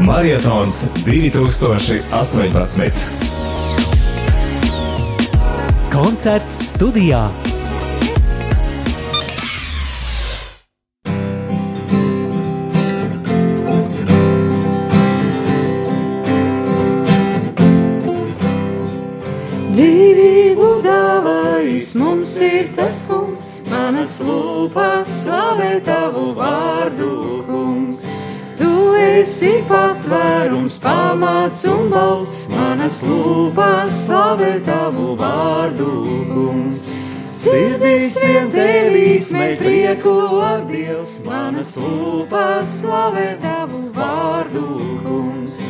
Marietons 2018. Koncerts studijā. Pamats un balss, manas lūpas slavē tavu vārdu, kungs. Sirdīs vien tevīs mēģ prieku, ak, Dievs, manas lūpas slavē tavu vārdu, kungs.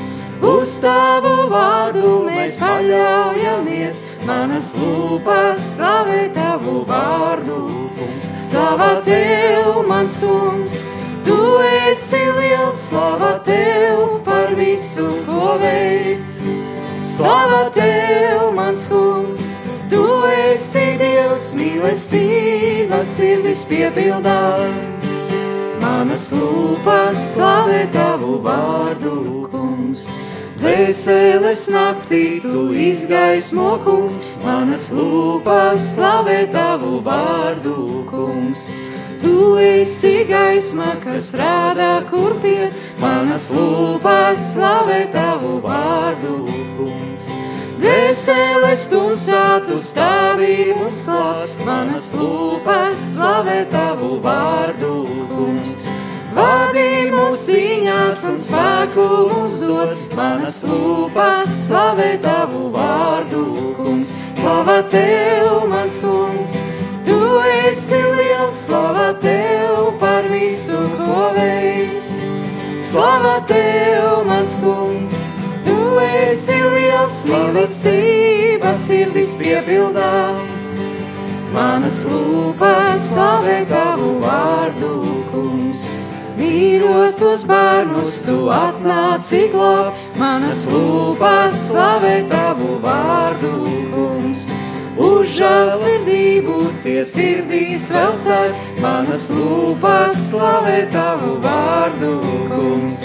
Uz tavu vārdu mēs paļaujamies, manas lūpas slavē tavu vārdu, kungs. Slava tev, mans kungs, tu esi liels, slava tev par visu, ko veids. Slava tev, mans kungs, tu esi Dievs, mīlestība sirdis piepildā. Manas lūpas slavē tavu vārdu, kungs. Dvēseles naktī tu izgaismo, kungs, manas lūpas slavē tavu vārdu, kungs. Tu esi gaisma, kas rādā, kur pie manas lūpas slavē tavu vārdu, kungs. Dvēseles tumsā tu stāvī mums klāt, manas lūpas slavē tavu vārdu, kungs. Vadī mūs cīņās un spēku mums dod, manas lūpas slavē tavu vārdu, kungs. Slava tev, mans kungs, tu esi liels, slava Slava tev, mans kungs, tu esi liels, mīlestība sirdis piepildā. Manas lūpas slavē tavu vārdu, kungs. Mīļotus bērnus tu atnāci glābt, manas lūpas slavē tavu vārdu, kungs. Uz žēlsirdību tie sirdīs vēl cer, manas lūpas slavē tavu vārdu, kungs.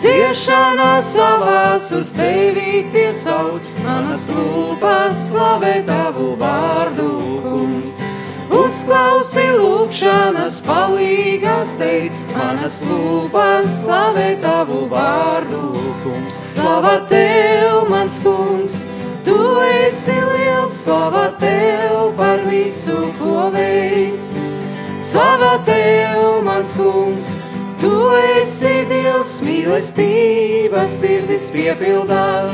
Ciešanā savās uz tevi tie sauc, manas lūpas slavē tavu vārdu, kungs. Uzklausi lūkšanas palīgās teic, manas lūpas slavē tavu vārdu, kungs. Slava tev, mans kungs, tu esi liels, slava tev par visu, ko veids. Slava tev, mans kungs, tu esi Dievs mīlestība sirdis piepildā.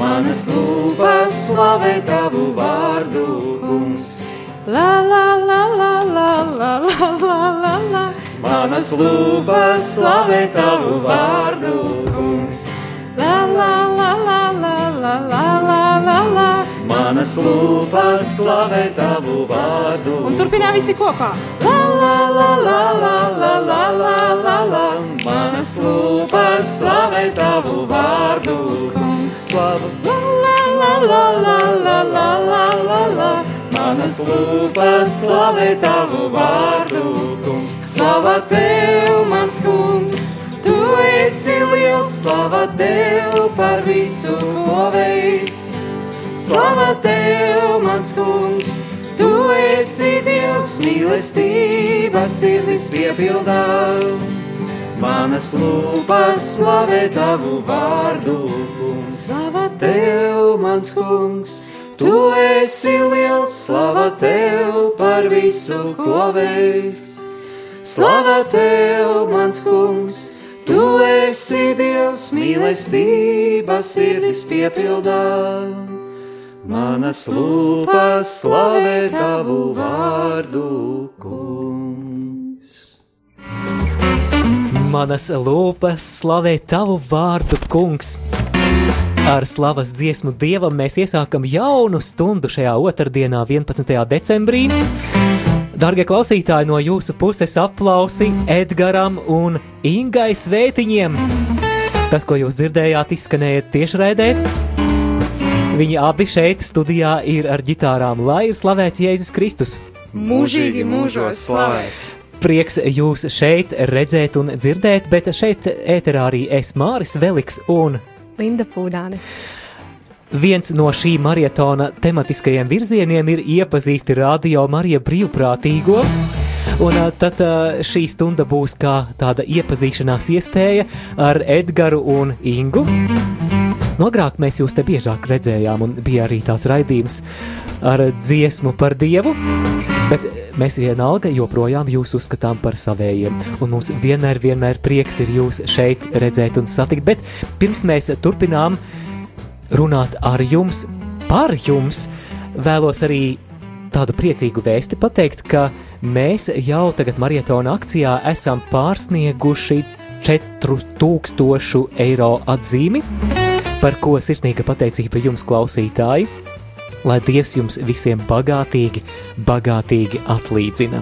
Manas lūpas slavē tavu vārdu, kungs. La la la la la la la la la la. Manas lūpas slavē tavu vārdu, kungs. La la la la la la la la la la. Manas lūpas slavē tavu vārdu. Un turpinām visi kopā. La la la la la la la la la la. Manas lūpas slavē tavu vārdu, kungs. Slavu. La la la la la la la la la. Manas lūpas slavē tavu vārdu, kungs. Slava tev, mans kungs, esi liels, slava tev par visu, ko veids. Slava tev, mans kungs, tu esi Dievs, mīlestība sirdis piepildā. Manas lūpas slavē tavu vārdu, kungs. Slava tev, mans kungs, Tu esi liels, slava tev par visu, ko veids. Slava tev, mans kungs, tu esi Dievs, mīlestība sirdis piepildā. Manas lūpas slavē tavu vārdu, kungs. Manas lūpas slavē tavu vārdu, kungs. Ar slavas dziesmu dievam mēs iesākam jaunu stundu šajā otrdienā, 11. decembrī. Darbie klausītāji, no jūsu puses aplausi Edgaram un Ingai Svētiņiem. Tas, ko jūs dzirdējāt, izskanēja tiešraidē. Viņi abi šeit studijā ir ar ģitārām, lai ir slavēts Jēzus Kristus. Mūžīgi mūžos slavēts! Prieks jūs šeit redzēt un dzirdēt, bet šeit ēterā arī es Māris Veliks un Linda Pūdāne. Viens no šī maratona tematiskajiem virzieniem ir iepazīsti radio Marija brīvprātīgo. Un tad šī stunda būs kā tāda iepazīšanās iespēja ar Edgars un Ingu. Agrāk mēs jūs te biežāk redzējām, un bija arī tāds raidījums ar dziesmu par dievu, bet mēs vienalga joprojām jūs uzskatām par savējiem, un mums vienmēr, vienmēr prieks ir jūs šeit redzēt un satikt, bet pirms mēs turpinām runāt ar jums, par jums, vēlos arī tādu priecīgu vēsti pateikt, ka mēs jau tagad marietona akcijā esam pārsnieguši 4000 eiro atzīmi par ko sirsnīga pateicība jums, klausītāji, lai Dievs jums visiem bagātīgi, bagātīgi atlīdzina.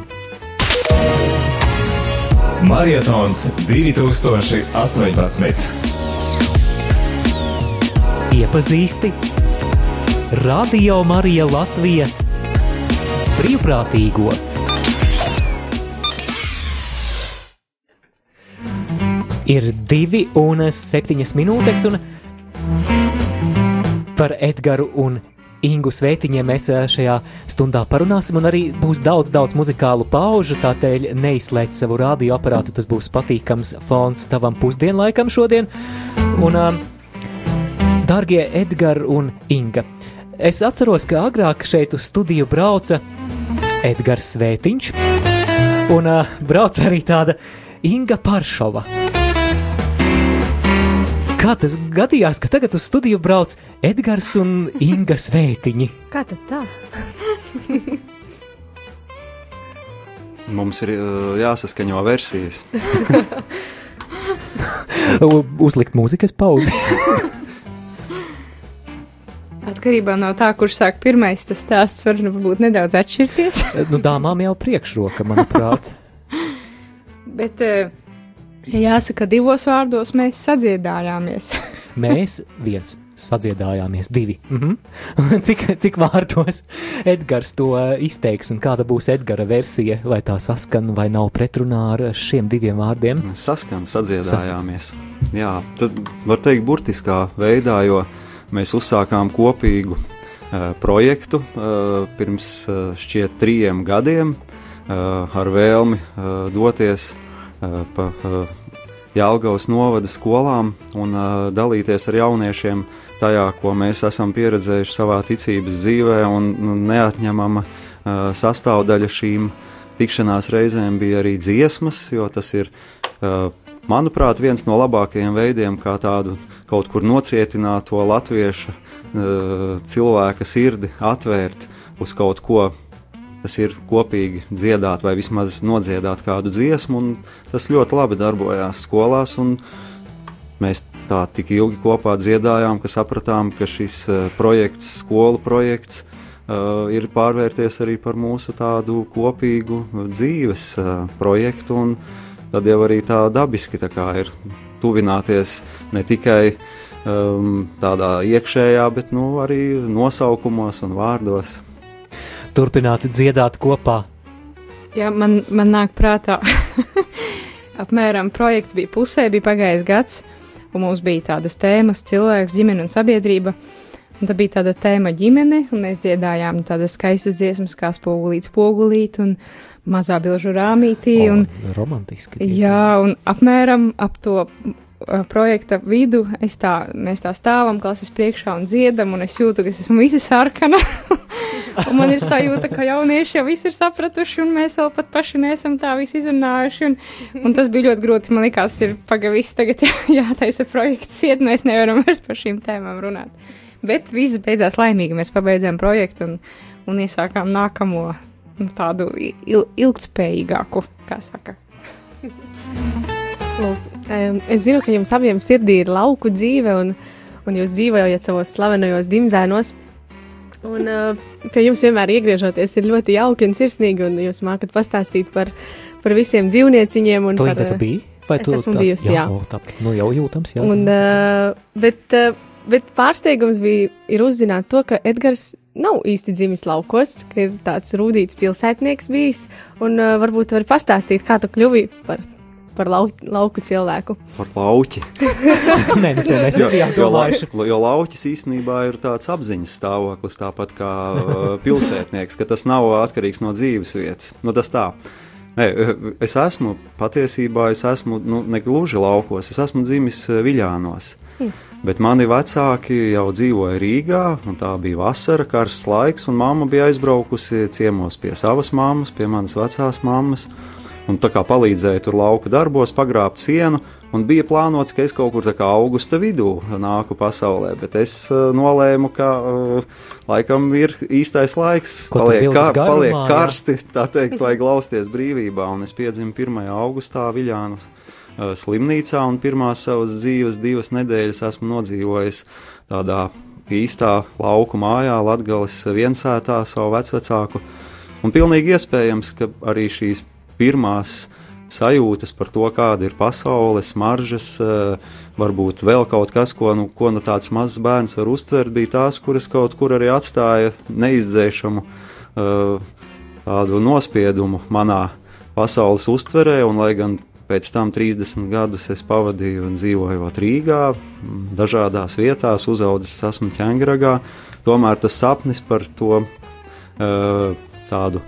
Marietons 2018. Iepazīsti Radio Marija Latvija brīvprātīgo. Ir divi un septiņas minūtes, un Par Edgars un Ingu Svētiņiem mēs eh, šajā stundā parunāsim, un arī būs daudz, daudz muzikālu paužu. Tādēļ neizslēdz savu radioaparātu, tas būs patīkams fons tavam pusdienlaikam šodien. Un, um, dārgie Edgars un Inga, es atceros, ka agrāk šeit uz studiju brauca Edgars Svētiņš, un uh, brauca arī tāda Inga Paršova. Kā tas gadījās, ka tagad uz studiju brauc Edgars un Inga Svētiņi? Kā tad tā? Mums ir uh, jāsaskaņo versijas. Uzlikt mūzikas pauzi. Atkarībā no tā, kurš sāk pirmais, tas stāsts var nu būt nedaudz atšķirties. nu, dāmām jau priekšroka, manuprāt. Bet Ja jāsaka, divos vārdos mēs sadziedājāmies. mēs viens sadziedājāmies, divi. Mm -hmm. cik, cik vārdos Edgars to izteiks, un kāda būs Edgara versija, vai tā saskan vai nav pretrunā ar šiem diviem vārdiem? Saskan, sadziedājāmies. Saskan. Jā, tad var teikt burtiskā veidā, jo mēs uzsākām kopīgu uh, projektu uh, pirms uh, šķiet trījiem gadiem uh, ar vēlmi uh, doties uh, pa uh, Jālgavas novada skolām un uh, dalīties ar jauniešiem tajā, ko mēs esam pieredzējuši savā ticības dzīvē, un nu, neatņemama uh, sastāvdaļa šīm tikšanās reizēm bija arī dziesmas, jo tas ir, uh, manuprāt, viens no labākajiem veidiem, kā tādu kaut kur nocietināto latviešu uh, cilvēka sirdi atvērt uz kaut ko tas ir kopīgi dziedāt vai vismaz nodziedāt kādu dziesmu, un tas ļoti labi darbojās skolās. Mēs tā tik ilgi kopā dziedājām, ka sapratām, ka šis uh, projekts, skolu projekts, uh, ir pārvērties arī par mūsu tādu kopīgu dzīves uh, projektu, tad jau arī tā dabiski tā ir tuvināties ne tikai um, tādā iekšējā, bet nu, arī nosaukumos un vārdos turpināt dziedāt kopā? Jā, man, man nāk prātā, apmēram projekts bija pusē, bija pagājis gads, un mums bija tādas tēmas - cilvēks, ģimene un sabiedrība. Un tā bija tāda tēma ģimene, un mēs dziedājām tādas skaistas dziesmas, kā spogulīts, spogulīt, un mazā bilžu rāmītī. O, un, romantiski. Diezgan. Jā, un apmēram ap to projekta vidu tā, mēs tā stāvam klases priekšā un dziedam, un es jūtu, ka es esmu visi sarkana. Un man ir sajūta, ka jaunieši jau viss ir sapratuši, un mēs vēl pat paši nesam tā visu izrunājuši. Un, un tas bija ļoti grūti. Man liekas, ir pagaidis tagad jā, jātaisa projekts, iet, mēs nevaram vairs par šīm tēmām runāt. Bet viss beidzās laimīgi. Mēs pabeidzām projektu un, un iesākām nākamo tādu il, ilgtspējīgāku, kā saka. Lūk, es zinu, ka jums abiem sirdī ir lauku dzīve, un, un jūs dzīvojat savos slavenajos dimzēnos. Un uh, pie jums vienmēr iegriežoties ir ļoti jauki un sirsnīgi, un jūs mākat pastāstīt par, par visiem dzīvnieciņiem. Tu par, uh, biji? Vai es esmu tā, bijusi, jā. jā. Tā, nu jau jūtams, jā. Un, uh, bet, uh, bet pārsteigums bija ir uzzināt to, ka Edgars nav īsti dzimis laukos, ka ir tāds rūtīts pilsētnieks bijis, un uh, varbūt var pastāstīt, kā tu kļuvi par, par lau, lauku cilvēku. Par lauķi. Nē, nu, to mēs nebijām jo, domājuši. lau- jo lauķis īstenībā ir tāds apziņas stāvoklis, tāpat kā uh, pilsētnieks, ka tas nav atkarīgs no dzīves vietas. Nu, tas tā. Nē, es esmu patiesībā, es esmu nu, ne gluži laukos, es esmu dzimis eh, Viļānos. Bet mani vecāki jau dzīvoja Rīgā, un tā bija vasara, karsts laiks, un mamma bija aizbraukusi ciemos pie savas mammas, pie manas vecās mammas. Un tā kā palīdzēja tur lauka darbos, pagrābt sienu, un bija plānots, ka es kaut kur tā kā augusta vidū nāku pasaulē, bet es uh, nolēmu, ka uh, laikam ir īstais laiks, paliek, kā, garumā, paliek karsti, tā teikt, vajag lausties brīvībā, un es piedzimu 1. augustā Viļānu uh, slimnīcā, un pirmās savas dzīves divas nedēļas esmu nodzīvojis tādā īstā lauku mājā, Latgales viensētā, savu vecvecāku. Un pilnīgi iespējams, ka arī šīs pirmās sajūtas par to, kāda ir pasaule, smaržas, eh, varbūt vēl kaut kas, ko nu, ko nu tāds mazs bērns var uztvert, bija tās, kuras kaut kur arī atstāja neizdzēšamu eh, tādu nospiedumu manā pasaules uztverē, un lai gan pēc tam 30 gadus es pavadīju dzīvojot Rīgā, m, dažādās vietās, uzaudzis esmu ķēngragā, tomēr tas sapnis par to eh, tādu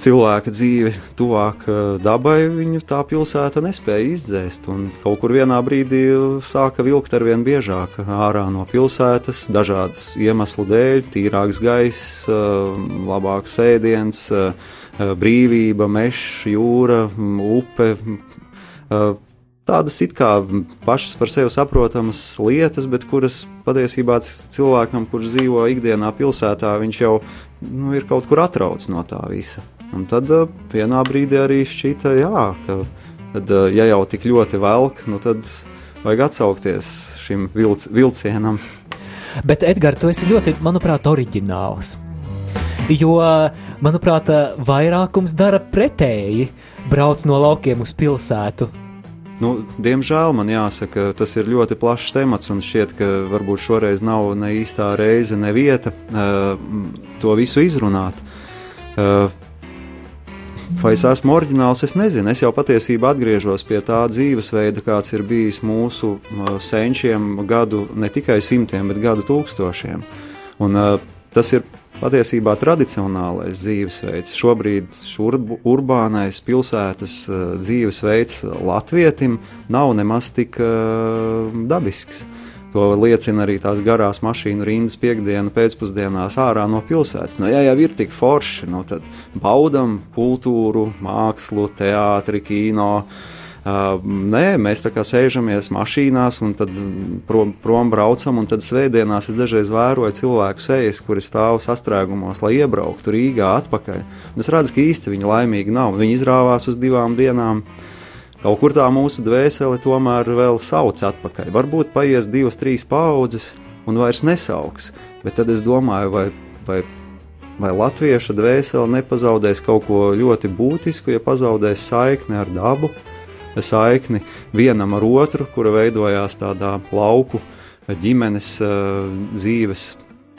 cilvēka dzīvi tuvāk eh, dabai, viņu tā pilsēta nespēja izdzēst. Kaut kur vienā brīdī sāka vilkt ar vien biežāk ārā no pilsētas, dažādas iemeslu dēļ, tīrāks gaiss, eh, labāks ēdiens, eh, brīvība, mežs, jūra, upe. Tādas it kā pašas par sevi saprotamas lietas, bet kuras patiesībā cilvēkam, kurš dzīvo ikdienā pilsētā, viņš jau nu, ir kaut kur atrauc no tā visa. Un tad uh, vienā brīdī arī šķita, jā, ka tad, uh, ja jau tik ļoti velk, nu tad vajag atsaukties šim vilc, vilcienam. Bet, Edgars, tu esi ļoti, manuprāt, oriģināls. Jo, manuprāt, vairākums dara pretēji. Brauc no laukiem uz pilsētu. Nu, diemžēl man jāsaka, tas ir ļoti plašs temats, un šķiet, ka varbūt šoreiz nav ne īstā reize, ne vieta uh, to visu izrunāt. Uh, vai es esmu oriģināls, es nezinu. Es jau patiesībā atgriežos pie tā dzīvesveida, kāds ir bijis mūsu senčiem gadu ne tikai simtiem, bet gadu tūkstošiem. Un, uh, tas ir patiesībā tradicionālais dzīvesveids. Šobrīd šurbu, urbānais pilsētas uh, dzīvesveids latvietim nav nemaz tik uh, dabisks. To liecina arī tās garās mašīnu rindas piekdienu pēcpusdienās ārā no pilsētas. Nu, ja jau ir tik forši, nu, tad baudam kultūru, mākslu, teātri, kino. Uh, nē, mēs tā kā sēžamies mašīnās un tad prom, prom braucam, tad svētdienās es dažreiz vēroju cilvēku sejas, kuri stāv sastrēgumos, lai iebrauktu Rīgā atpakaļ. Un es redzu, ka īsti viņi laimīgi nav. Viņi izrāvās uz divām dienām. Kaut kur tā mūsu dvēsele tomēr vēl sauc atpakaļ. Varbūt paies divas, trīs paudzes un vairs nesauks. Bet tad es domāju, vai, vai, vai latvieša dvēsele nepazaudēs kaut ko ļoti būtisku, ja pazaudēs saikni ar dabu, saikni vienam ar otru, kura veidojās tādā lauku ģimenes uh, dzīves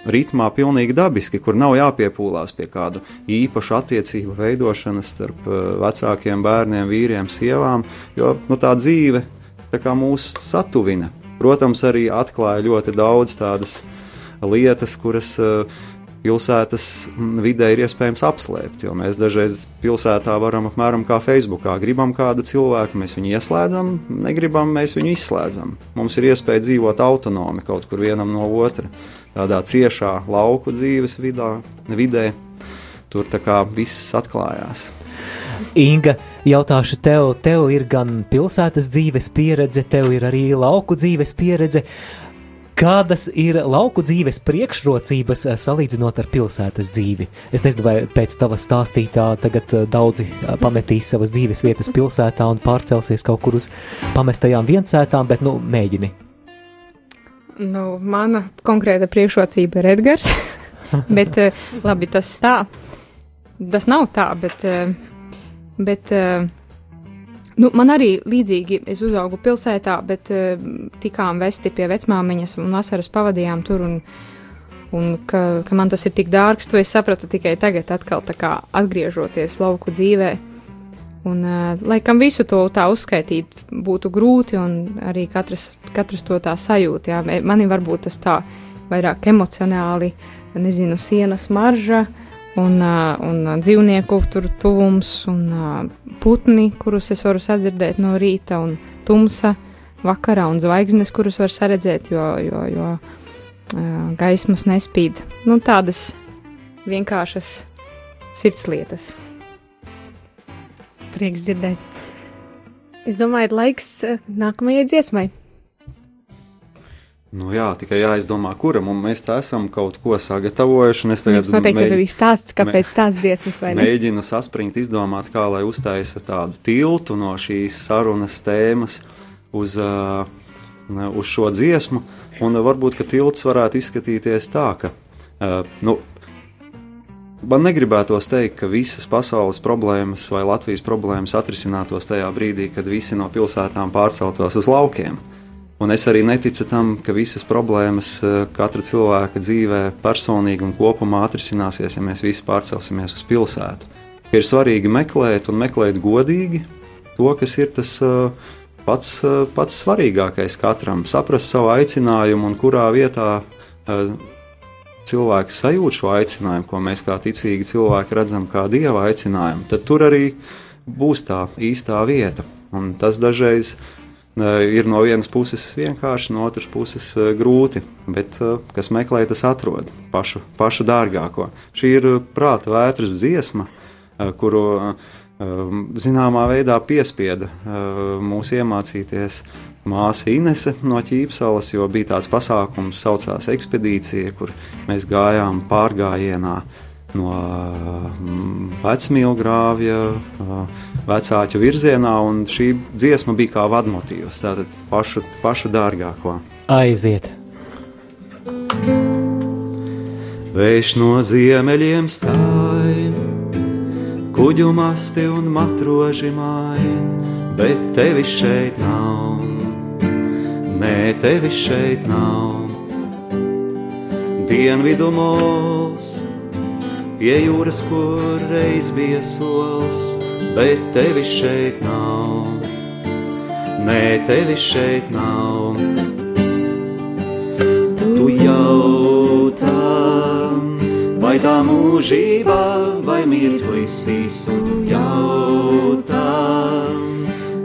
ritmā pilnīgi dabiski, kur nav jāpiepūlās pie kādu īpašu attiecību veidošanas starp uh, vecākiem bērniem, vīriem, sievām, jo nu, tā dzīve tā kā mūs satuvina. Protams, arī atklāja ļoti daudz tādas lietas, kuras uh, pilsētas mm, vidē ir iespējams apslēpt. Jo mēs dažreiz pilsētā varam apmēram kā Facebookā. Gribam kādu cilvēku, mēs viņu ieslēdzam, negribam, mēs viņu izslēdzam. Mums ir iespēja dzīvot autonomi kaut kur vienam no otra, tādā ciešā lauku dzīves vidā, vidē. Tur tā kā viss atklājās. Inga, jautāšu tev, tev ir gan pilsētas dzīves pieredze, tev ir arī lauku dzīves pieredze. Kādas ir lauku dzīves priekšrocības eh, salīdzinot ar pilsētas dzīvi? Es nezinu, vai pēc tava stāstītā tagad eh, daudzi eh, pametīs savas dzīves vietas pilsētā un pārcelsies kaut kur uz pamestajām viensētām, bet nu mēģini. Nu, mana konkrēta priekšrocība ir Edgars. bet, eh, labi, tas tā. Tas nav tā, bet. eh, bet eh, nu, man arī līdzīgi, es uzaugu pilsētā, bet eh, tikām vesti pie vecmāmiņas un vasaras pavadījām tur. Un, un ka, ka man tas ir tik dārgs, to es sapratu tikai tagad, atkal tā kā atgriežoties lauku dzīvē. Un, uh, laikam visu to tā uzskaitīt būtu grūti, un arī katrs, katrs to tā sajūt. Jā. Mani varbūt tas tā vairāk emocionāli, nezinu, sienas marža, un, uh, un dzīvnieku tur tuvums, un uh, putni, kurus es varu sadzirdēt no rīta, un tumsa vakarā, un zvaigznes, kurus var saredzēt, jo, jo, jo uh, gaismas nespīd. Nu, tādas vienkāršas sirdslietas. Prieks dzirdēt. Es domāju, ir laiks nākamajai dziesmai. Nu, jā, tikai jāizdomā, kuram mēs tā esam kaut ko sagatavojuši. Es tagad noteikti mēģ... ir arī stāsts, kāpēc tās dziesmas vai ne? Mēģinu saspringt, izdomāt, kā lai uztaisa tādu tiltu no šīs sarunas tēmas uz, uh, uz šo dziesmu. Un varbūt, ka tilts varētu izskatīties tā, ka, uh, nu, man negribētos teikt, ka visas pasaules problēmas vai Latvijas problēmas atrisinātos tajā brīdī, kad visi no pilsētām pārceltos uz laukiem. Un es arī neticu tam, ka visas problēmas eh, katra cilvēka dzīvē personīgi un kopumā atrisināsies, ja mēs visi pārcelsimies uz pilsētu. Ir svarīgi meklēt un meklēt godīgi to, kas ir tas eh, pats, eh, pats svarīgākais katram, saprast savu aicinājumu un kurā vietā cilvēks sajūt šo aicinājumu, ko mēs kā ticīgi cilvēki redzam kā dieva aicinājumu, tad tur arī būs tā īstā vieta. Un tas dažreiz ir ir no vienas puses vienkārši, no otras puses grūti, bet kas meklē, tas atrod pašu, pašu dārgāko. Šī ir prāta vētras dziesma, kuru zināmā veidā piespieda mūs iemācīties māsa Inese no Ķīpsalas, jo bija tāds pasākums, saucās ekspedīcija, kur mēs gājām pārgājienā no mm, vecmīlgrāvja, vecāķu virzienā, un šī dziesma bija kā vadmotīvs, tātad pašu, pašu dārgāko. Aiziet! Vējš no ziemeļiem stāj, kuģu masti un matroži main, bet tevi šeit nav, nē, tevi šeit nav. Dienvidu mūs pie jūras, kur reiz bija solis, bet tevi šeit nav. Nē, tevi šeit nav. Tu jautā, vai tā mūžība, vai mirklis īsu jautā,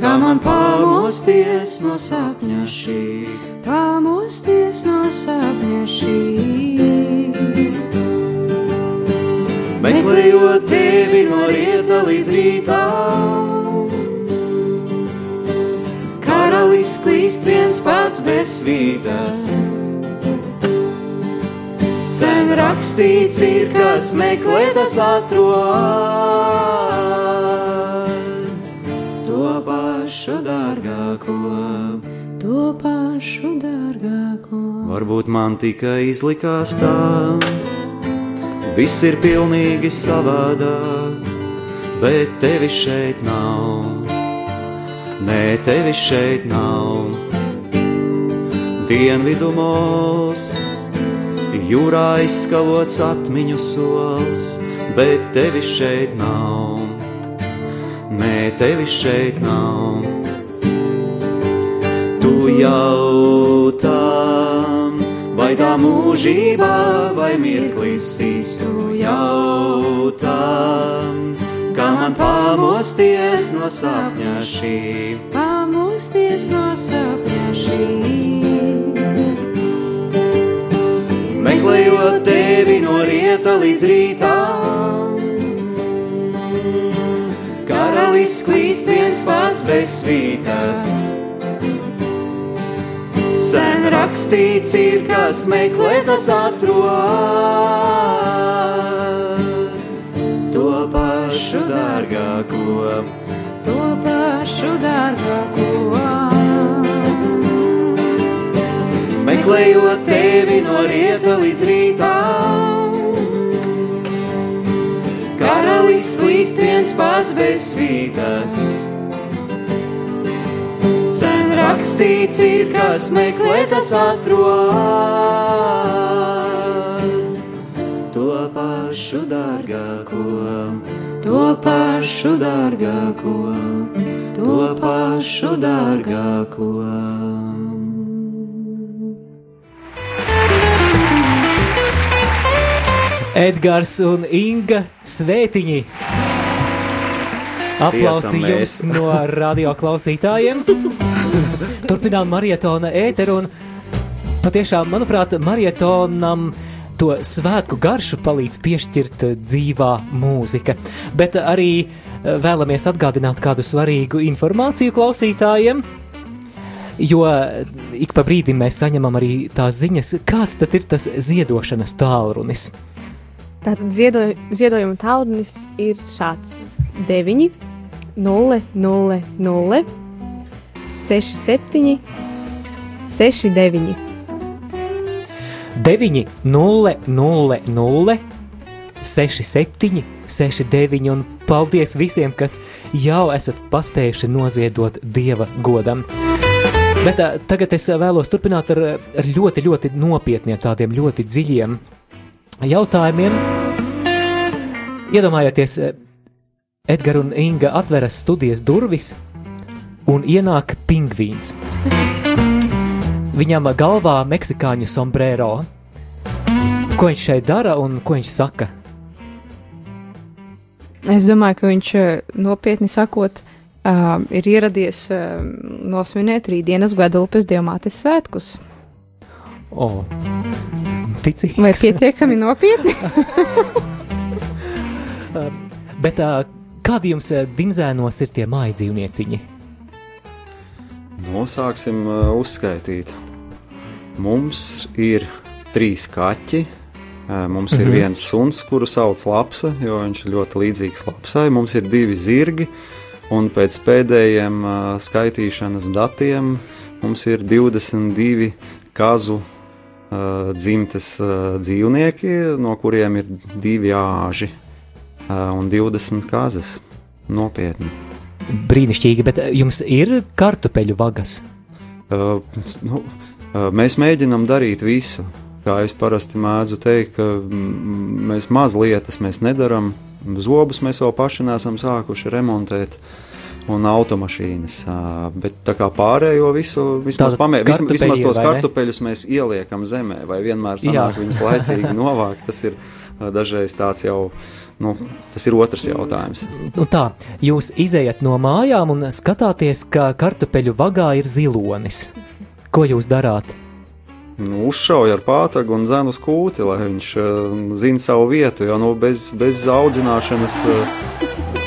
kā man pamosties no sapņa šī, pamosties no sapņa šī meklējot tevi no rieta līdz rītam. Karalis klīst viens pats bez svītas. Sen rakstīts ir, kas meklē tas atrod. To pašu dārgāko, to pašu dārgāko. Varbūt man tikai izlikās tā Viss ir pilnīgi savādāk, bet tevi šeit nav. Nē, tevi šeit nav. Dienvidumos jūrā izskalots atmiņu solis, bet tevi šeit nav. Nē, tevi šeit nav. Tu jautā vai tā mūžībā, vai mirklis īsu jautā, kā man pamosties no sapņa šī, Meklējot tevi no rieta līdz rītām, karalis klīst viens pats bez svītas sen rakstīts ir, kas meklē tas atrod. To pašu dārgāko, to pašu dārgāko. Meklējot tevi no rieta līdz rītām, karalis klīst viens pats bez svītas sen rakstīts ir, kas meklē tas atrod. pašu dārgāko, to pašu dārgāko, to pašu dārgāko. Edgars un Inga Svētiņi. Aplausi jums no radio klausītājiem. Turpinām marietona ēteru un patiešām, manuprāt, marietonam to svētku garšu palīdz piešķirt dzīvā mūzika. Bet arī eh, vēlamies atgādināt kādu svarīgu informāciju klausītājiem. Jo ik pa brīdim mēs saņemam arī tās ziņas, kāds tad ir tas ziedošanas tālrunis. Tātad ziedo, ziedojuma tālrunis ir šāds 9, 0, 0, 0, 6, 7, 6, 9. 9, 0, 0, 0, 6, 7, 6, 9. Un paldies visiem, kas jau esat paspējuši noziedot dieva godam. Bet uh, tagad es vēlos turpināt ar, ar ļoti, ļoti nopietniem, tādiem ļoti dziļiem jautājumiem. Iedomājieties, Edgars un Inga atveras studijas durvis un ienāk pingvīns. Viņam galvā meksikāņu sombrero. Ko viņš šeit dara un ko viņš saka? Es domāju, ka viņš nopietni sakot, uh, ir ieradies uh, nosvinēt rītdienas Guadalupes diamātes svētkus. O, ticīgs. Vai pietiekami nopietni? Bet kādi jums dimzēnos ir tie mājas dzīvnieciņi? Nosāksim uzskaitīt. Mums ir trīs kaķi. Mums ir Mhm. viens suns, kuru sauc Lapsa, jo viņš ir ļoti līdzīgs Lapsai. Mums ir divi zirgi, un pēc pēdējiem uh, skaitīšanas datiem mums ir 22 kazu dzimtes uh, dzīvnieki, no kuriem ir divi āži uh, un 20 kazas. Nopietni. Brīnišķīgi, bet uh, jums ir kartupeļu vagas. Uh, nu, uh, mēs mēģinām darīt visu. Kā es parasti mēdzu teikt, ka mm, mēs maz lietas mēs nedarām. Zobus mēs vēl paši nesam sākuši remontēt. Un automašīnas. Bet tā kā pārējo visu, vismaz, pamē, vismaz, vismaz tos kartupeļus mēs ieliekam zemē, vai vienmēr sanāk Jā. viņus laicīgi novākt. Tas ir dažreiz tāds jau, nu, tas ir otrs jautājums. Nu tā, jūs izējat no mājām un skatāties, ka kartupeļu vagā ir zilonis. Ko jūs darāt? Nu, uzšauja ar pātagu un zēnu uz kūti, lai viņš uh, zinātu savu vietu. Jo nu, bez, bez audzināšanas uh,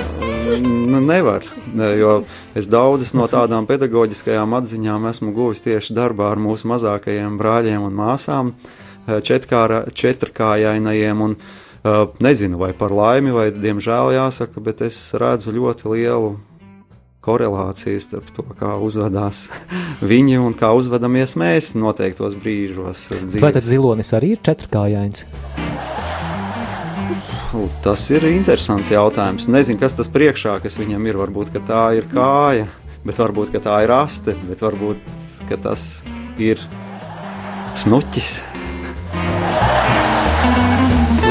nevar. Ne, Jo es daudzas no tādām pedagoģiskajām atziņām esmu guvis tieši darbā ar mūsu mazākajiem brāļiem un māsām, uh, četrkāra- četrkājainajiem. Un, uh, nezinu, vai par laimi, vai diemžēl jāsaka, bet es redzu ļoti lielu korelācija starp to, kā uzvedās viņi un kā uzvedamies mēs noteiktos brīžos. uh, Vai tad dzīves. zilonis arī ir četrkājains? U, Tas ir interesants jautājums. Nezinu, kas tas priekšā, kas viņam ir. Varbūt ka tā ir kāja, bet varbūt ka tā ir aste, bet varbūt ka tas ir snuķis.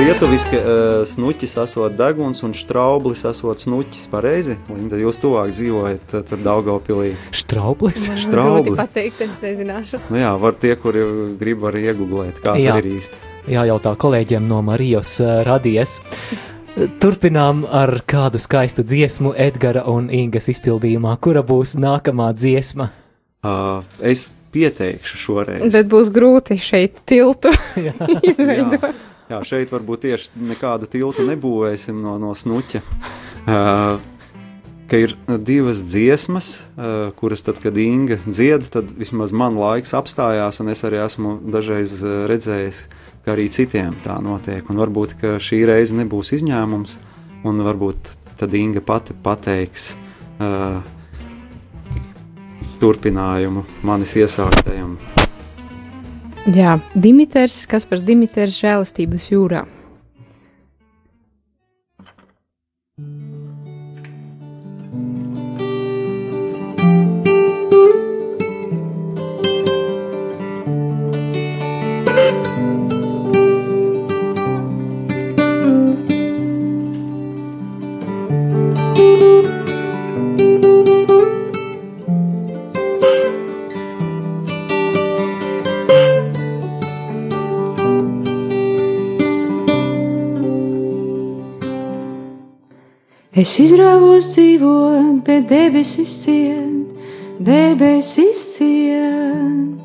Lietuviski uh, snuķis esot deguns un štraublis esot snuķis. Pareizi, Linda, jūs tuvāk dzīvojat uh, tur Daugavpilī. Štraublis. grūti pateikt, es nezināšu. Nu jā, var tie, kuri grib arī iegūglēt, kā Jā. tas ir īsti. Jājautā kolēģiem no Marijas uh, radies. Turpinām ar kādu skaistu dziesmu Edgara un Ingas izpildījumā, kura būs nākamā dziesma. Uh, es pieteikšu šoreiz. Bet būs grūti šeit tiltu izveidot. Jā, šeit varbūt tieši nekādu tiltu nebūvēsim no, no snuķa. Uh, ka ir divas dziesmas, uh, kuras tad, kad Inga dzied, tad vismaz man laiks apstājās, un es arī esmu dažreiz uh, redzējis, ka arī citiem tā notiek. Un varbūt šī reize nebūs izņēmums, un varbūt tad Inga pati pateiks uh, turpinājumu manis iesāktajam. Jā, Dimitrs, kas par Dimitrs žēlastības jūrā. Es izrāvos dzīvot, bet debesis ciet, debesis ciet.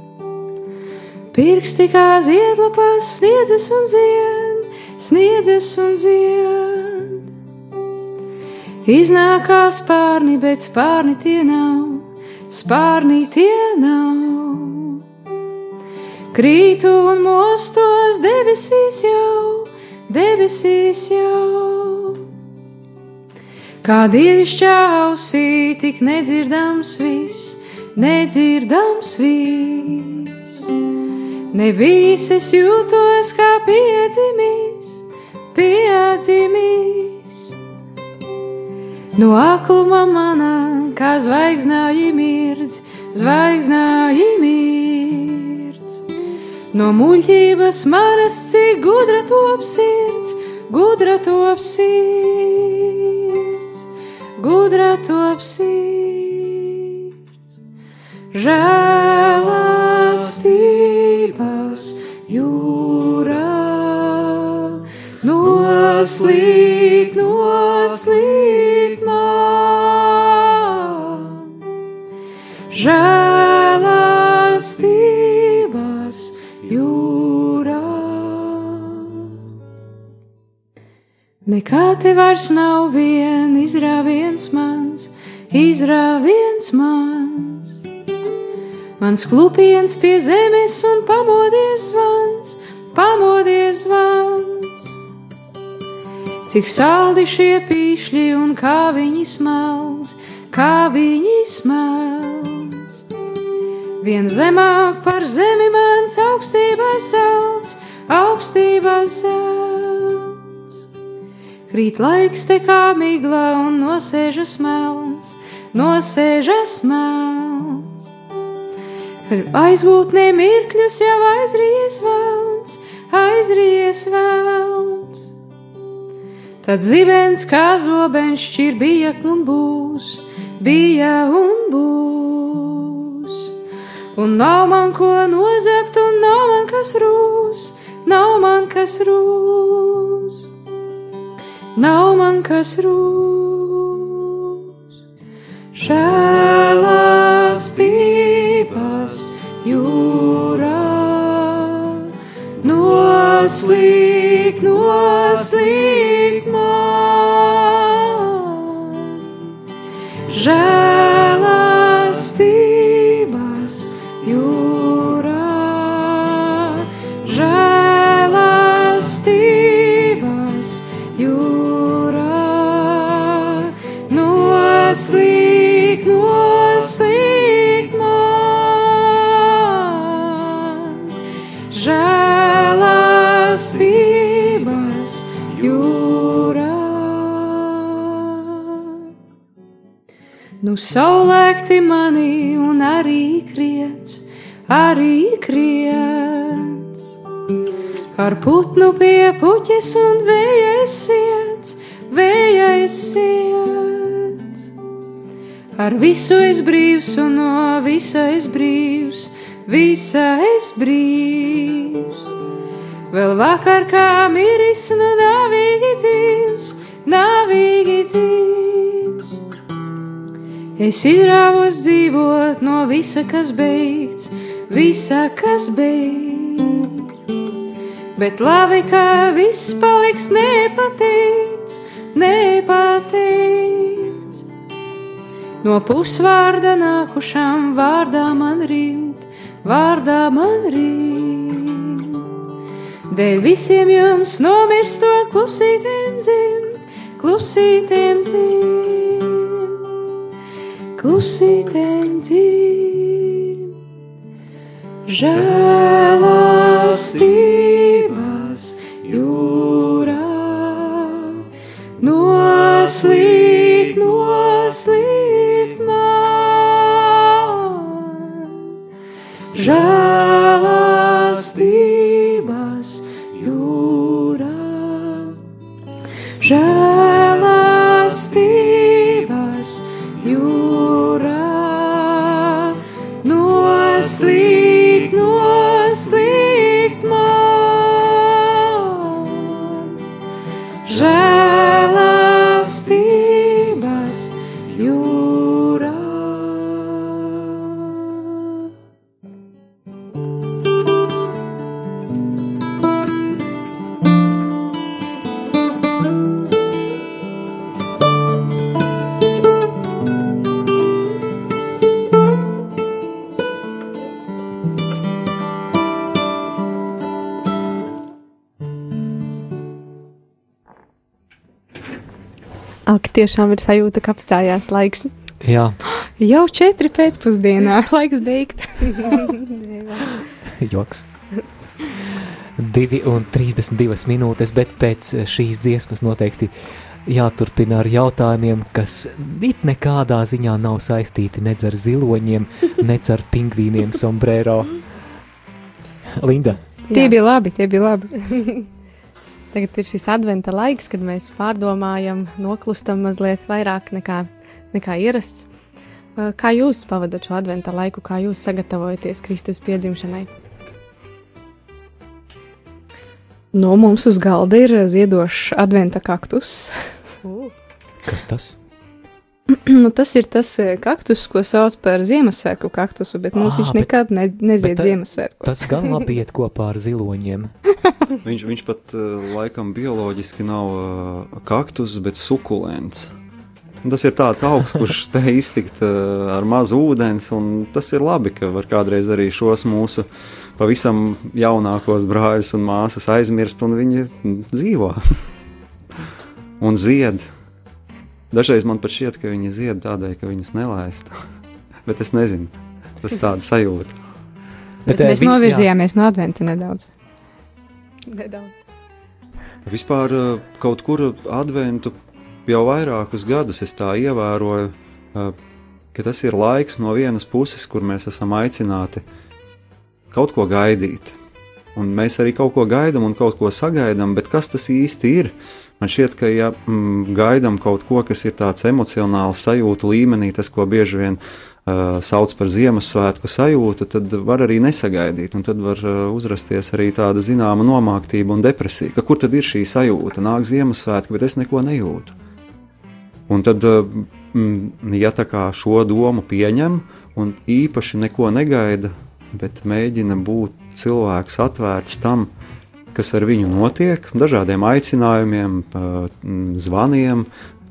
Pirksti kā ziedlapas sniedzas un zied, sniedzas un zied. Iznāk kā spārni, bet spārni tie nav, spārni tie nav. Krītu un mostos debesīs jau, debesīs jau. Kā dievišķā ausī tik nedzirdams viss, nedzirdams viss. Nebijis es jūtos kā piedzimis, piedzimis. No akluma manā, kā zvaigznāji mirdz, zvaigznāji mirdz. No muļķības manas, cik gudra top sirds, gudra top sirds, gudra top sirds. Žēlastības jūrā noslīd, noslīd man. Žēlastības Nekā te vairs nav vien izrāviens mans, izrāviens mans. Mans klupiens pie zemes un pamodies zvans, pamodies zvans. Cik saldi šie pīšļi un kā viņi smalds, kā viņi smalds. Vien zemāk par zemi mans augstībā salds, augstībā salds. Krīt laiks te kā migla un nosēžas melns, nosēžas melns. Kad aizgūtnē mirkļus jau aizries velns, aizries velns. Tad zibens kā zobens šķir bija un būs, bija un būs. Un nav man ko nozagt, un nav man kas rūs, nav man kas rūs, nav man kas rūs. Žēlastības saulēkti mani un arī kriets, arī kriets. Ar putnu pie puķis un vēja esiet, vēja esiet. Ar visu es brīvs un no visa es brīvs, visa es brīvs. Vēl vakar kā miris, nu nāvīgi dzīvs, nāvīgi dzīvs. Es izrāvos dzīvot no visa, kas beigts, visa, kas beigts. Bet labi, ka viss paliks nepateikts, nepateikts. No pusvārda nākušām vārdā man rimt, vārdā man rimt. Dēļ visiem jums nomirstot klusītēm dzimt, klusītēm dzimt, klusītēm dzimt. Žēlastības tiešām ir sajūta, ka apstājās laiks. Jā, Jau četri pēcpusdienā, laiks beigt. joks. 2 un 32 minūtes, bet pēc šīs dziesmas noteikti jāturpina ar jautājumiem, kas it nekādā ziņā nav saistīti nec ar ziloņiem, nec ar pingvīniem sombrero. Linda, Tie bija labi, tie bija labi. Tagad ir šis adventa laiks, kad mēs pārdomājam, noklustam mazliet vairāk nekā, nekā ierasts. Kā jūs pavadat šo adventa laiku, kā jūs sagatavojaties Kristus piedzimšanai? Nu, mums uz galda ir ziedošs adventa kaktus. kas tas? nu, tas ir tas eh, kaktus, ko sauc par Ziemassvētku kaktusu, bet mums Ā, viņš bet- nekad ne, nezied tā- Ziemassvētku. Tas gan labi iet kopā ar ziloņiem. Viņš, viņš pat uh, laikam bioloģiski nav kaktus, bet sukulents. Tas ir tāds augs, kurš spēj iztikt uh, ar mazu ūdens, un tas ir labi, ka var kādreiz arī šos mūsu pavisam jaunākos brāļus un māsas aizmirst, un viņi dzīvo un zied. Dažreiz man pat šķiet, ka viņi zied tādēļ, ka viņus nelaist. Bet es nezinu, tas ir tāds sajūta. Bet eh, mēs vi- jā. novirzījāmies no adventa nedaudz. Nedaudz. Vispār eh, kaut kur adventu jau vairākus gadus es tā ievēroju, eh, ka tas ir laiks no vienas puses, kur mēs esam aicināti kaut ko gaidīt. Un mēs arī kaut ko gaidām un kaut ko sagaidām, bet kas tas īsti ir? Man šķiet, ka ja mm, gaidām kaut ko, kas ir tāds emocionāls sajūtu līmenī, tas, ko bieži vien uh, sauc par Ziemassvētku sajūtu, tad var arī nesagaidīt. Un tad var uh, uzrasties arī tāda zināma nomāktība un depresija. Ka kur tad ir šī sajūta? Nāk Ziemassvētki, bet es neko nejūtu. Un tad, mm, ja tā kā šo domu pieņem un īpaši neko negaida, bet mēģina būt cilvēks atvērts tam, kas ar viņu notiek, dažādiem aicinājumiem, zvaniem,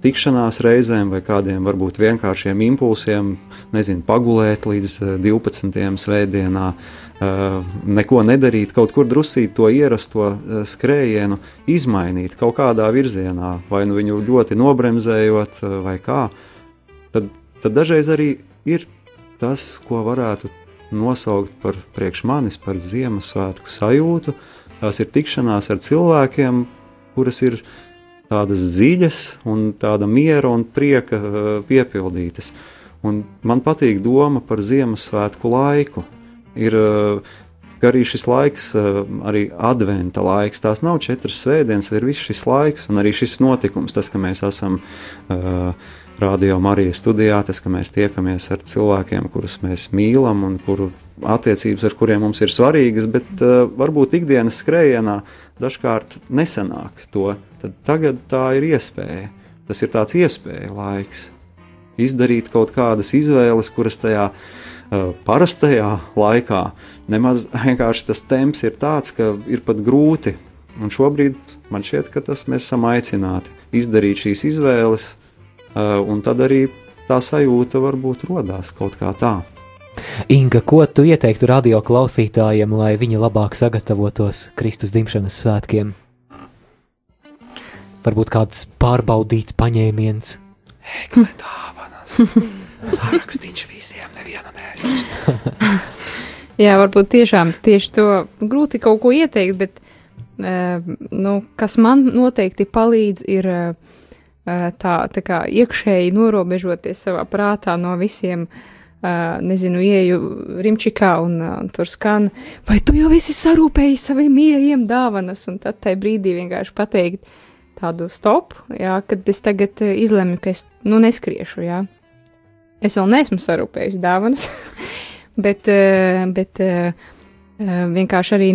tikšanās reizēm vai kādiem varbūt vienkāršiem impulsiem, nezinu, pagulēt līdz eh, 12. svētdienā, eh, neko nedarīt, kaut kur drusīt to ierasto eh, skrējienu, izmainīt kaut kādā virzienā, vai nu viņu ļoti nobremzējot, eh, vai kā, tad, tad dažreiz arī ir tas, ko varētu nosaukt par priekš manis, par Ziemassvētku sajūtu. Tās ir tikšanās ar cilvēkiem, kuras ir tādas dziļas un tāda miera un prieka eh, piepildītas. Un man patīk doma par Ziemassvētku laiku. Ir eh, arī šis laiks, eh, arī adventa laiks, tās nav četras svētdienas, ir viss šis laiks un arī šis notikums, tas, ka mēs esam uh, Radio Marijas studijā, tas, ka mēs tiekamies ar cilvēkiem, kurus mēs mīlam un kuru attiecības, ar kuriem mums ir svarīgas, bet uh, varbūt ikdienas skrējienā dažkārt nesanāk to, tad tagad tā ir iespēja. Tas ir tāds iespēja laiks izdarīt kaut kādas izvēles, kuras tajā uh, parastajā laikā nemaz vienkārši tas temps ir tāds, ka ir pat grūti. Un šobrīd man šķiet, ka tas mēs esam aicināti izdarīt šīs izvēles, uh, un tad arī tā sajūta varbūt rodās kaut kā tā. Inga, ko tu ieteiktu radio klausītājiem, lai viņi labāk sagatavotos Kristus dzimšanas svētkiem? Varbūt kāds pārbaudīts paņēmiens. Sārakstīns visiem, nevienu neaizmirst. Jā, varbūt tiešām tieši to grūti kaut ko ieteikt, bet uh, nu, kas man noteikti palīdz, ir uh, tā, tā kā iekšēji norobežoties savā prātā no visiem. Uh, nezinu, ieju Rimčikā un uh, tur skan, vai tu jau esi sarūpējis saviem mīļajiem dāvanas, un tad tajā brīdī vienkārši pateikt tādu stop, jā, kad es tagad uh, izlemju, ka es, nu, neskriešu, jā. Es vēl neesmu sarūpējis dāvanas, bet, eh, bet eh, eh, vienkārši arī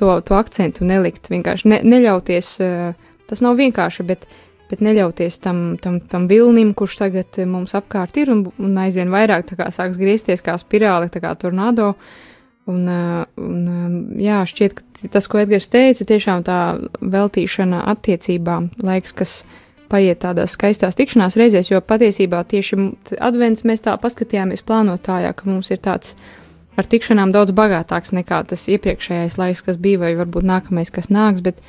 to, to akcentu nelikt, vienkārši ne, neļauties, eh, tas nav vienkārši, bet, bet neļauties tam, tam, tam vilnim, kurš tagad eh, mums apkārt ir un, un aizvien vairāk kā sāks griezties kā spirāli, kā tornado. Un, eh, un eh, jā, šķiet, ka tas, ko Edgars teica, tiešām tā veltīšana attiecībām, laiks, kas paiet tādās skaistās tikšanās reizēs, jo patiesībā tieši advents mēs tā paskatījāmies plānotājā, ka mums ir tāds ar tikšanām daudz bagātāks nekā tas iepriekšējais laiks, kas bija, vai varbūt nākamais, kas nāks, bet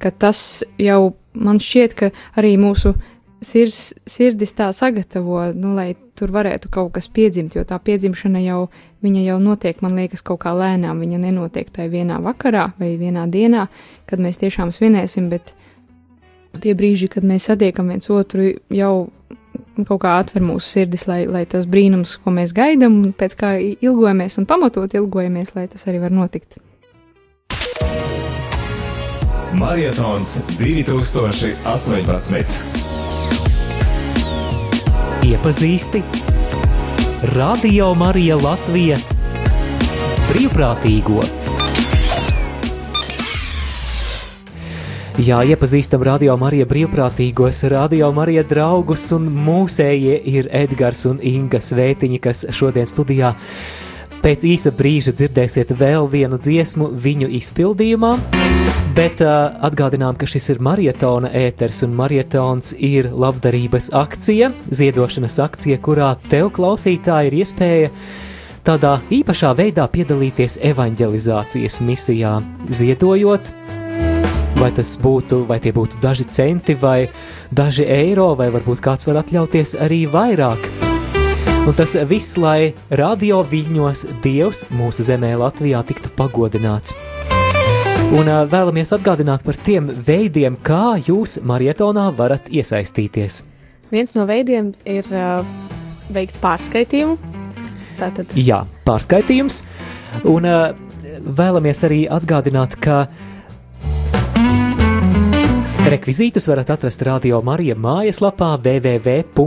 ka tas jau man šķiet, ka arī mūsu sirds, sirdis tā sagatavo, nu, lai tur varētu kaut kas piedzimt, jo tā piedzimšana jau, viņa jau notiek, man liekas, kaut kā lēnām, viņa nenotiek tai vienā vakarā vai vienā dienā, kad mēs tiešām svinēsim, bet tie brīži, kad mēs satiekam viens otru, jau kaut kā atver mūsu sirdis, lai, lai tas brīnums, ko mēs gaidām, un pēc kā ilgojamies un pamatot ilgojamies, lai tas arī var notikt. Marietons 2018. Iepazīsti Radio Marija Latvija brīvprātīgo. Jā, iepazīstam Radio Marija brīvprātīgos, Radio Marija draugus un mūsējie ir Edgars un Inga Svētiņi, kas šodien studijā Pēc īsa brīža dzirdēsiet vēl vienu dziesmu viņu izpildījumā, bet uh, atgādinām, ka šis ir marietona ēters, un marietons ir labdarības akcija, ziedošanas akcija, kurā tev klausītāji ir iespēja tādā īpašā veidā piedalīties evanģelizācijas misijā, ziedojot Vai tas būtu, vai tie būtu daži centi, vai daži eiro, vai varbūt kāds var atļauties arī vairāk. Un tas viss, lai radio viļņos Dievs mūsu zemē Latvijā tiktu pagodināts. Un vēlamies atgādināt par tiem veidiem, kā jūs marietonā varat iesaistīties. Viens no veidiem ir uh, veikt pārskaitījumu. Tātad. Jā, pārskaitījums. Un uh, vēlamies arī atgādināt, ka uh, Rekvizītus varat atrast Radio Marija mājaslapā www.rml.lv.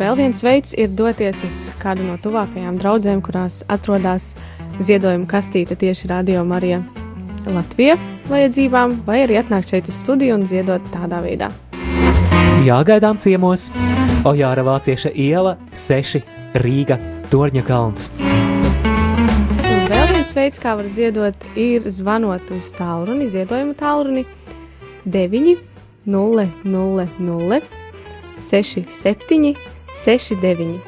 Vēl viens veids ir doties uz kādu no tuvākajām draudzēm, kurās atrodas ziedojuma kastīte tieši Radio Marija Latvija vajadzībām, vai arī atnākt šeit uz studiju un ziedot tādā veidā. Jāgaidām ciemos Ojāra Vācieša iela 6 Rīga Torņa kalns viens veids, kā var ziedot, ir zvanot uz tālruni, ziedojumu tālruni 9, 0, 0, 0, 6, 7, 6, 9.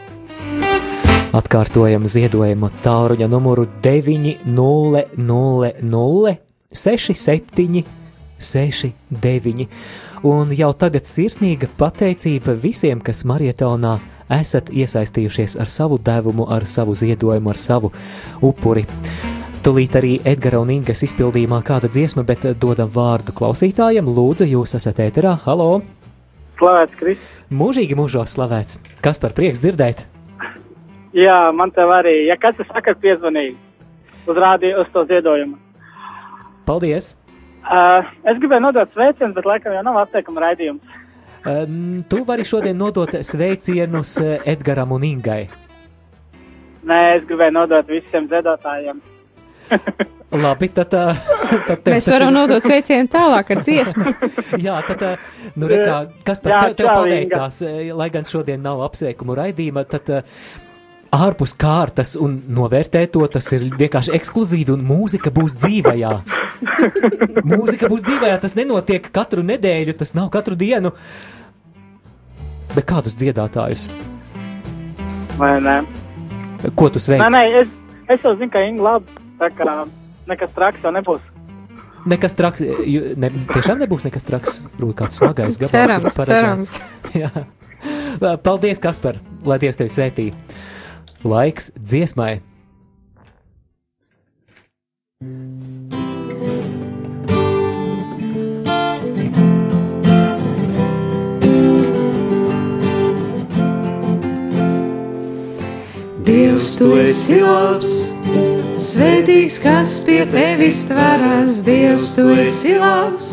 Atkārtojam ziedojumu tālruņa numuru 9, 0, 0, 0, 6, 7, 6, 9. Un jau tagad sirsnīga pateicība visiem, kas marietonā esat iesaistījušies ar savu devumu, ar savu ziedojumu, ar savu upuri. Tūlīt arī Edgara un Ingas izpildījumā kāda dziesma, bet dodam vārdu klausītājiem. Lūdzu, jūs esat ēterā. Halo! Slavēts Kristus! Mūžīgi mūžos slavēts! Kas par prieks dzirdēt? Jā, man te arī, ja kāds saka, piezvanīja uz rādīju, uz to ziedojumu. Paldies! Uh, es gribēju nodot sveicienus, bet laikam jau nav apteikuma raidījums. Um, tu vari šodien nodot sveicienus Edgaram un Ingai. Nē, es gribēju nodot visiem ziedotājiem. Labi, tad, tad mēs varam ir... nodot sveicienu tālāk ar dziesmu. Jā, tad, nu, rekā, kas par tev, tev paveicās, lai gan šodien nav apsveikumu raidījuma, tad ārpus kārtas un novērtēt to, tas ir vienkārši ekskluzīvi un mūzika būs dzīvajā. mūzika būs dzīvajā, tas nenotiek katru nedēļu, tas nav katru dienu. Bet kādus dziedātājus? Vai ne? Ko tu sveic? Nē, nē, es, es jau zinu, ka Inga labi Tā kā nekas traks jau nebūs. Nekas traks, ne, tiešām nebūs nekas traks, varbūt kāds smagais gabals. Cerams, cerams. Jā. Paldies, Kaspar, lai Dievs tevi svētī. Laiks dziesmai. Dievs, tu esi labs! Svētīgs, kas pie tevis tveras, Dievs, tu esi labs.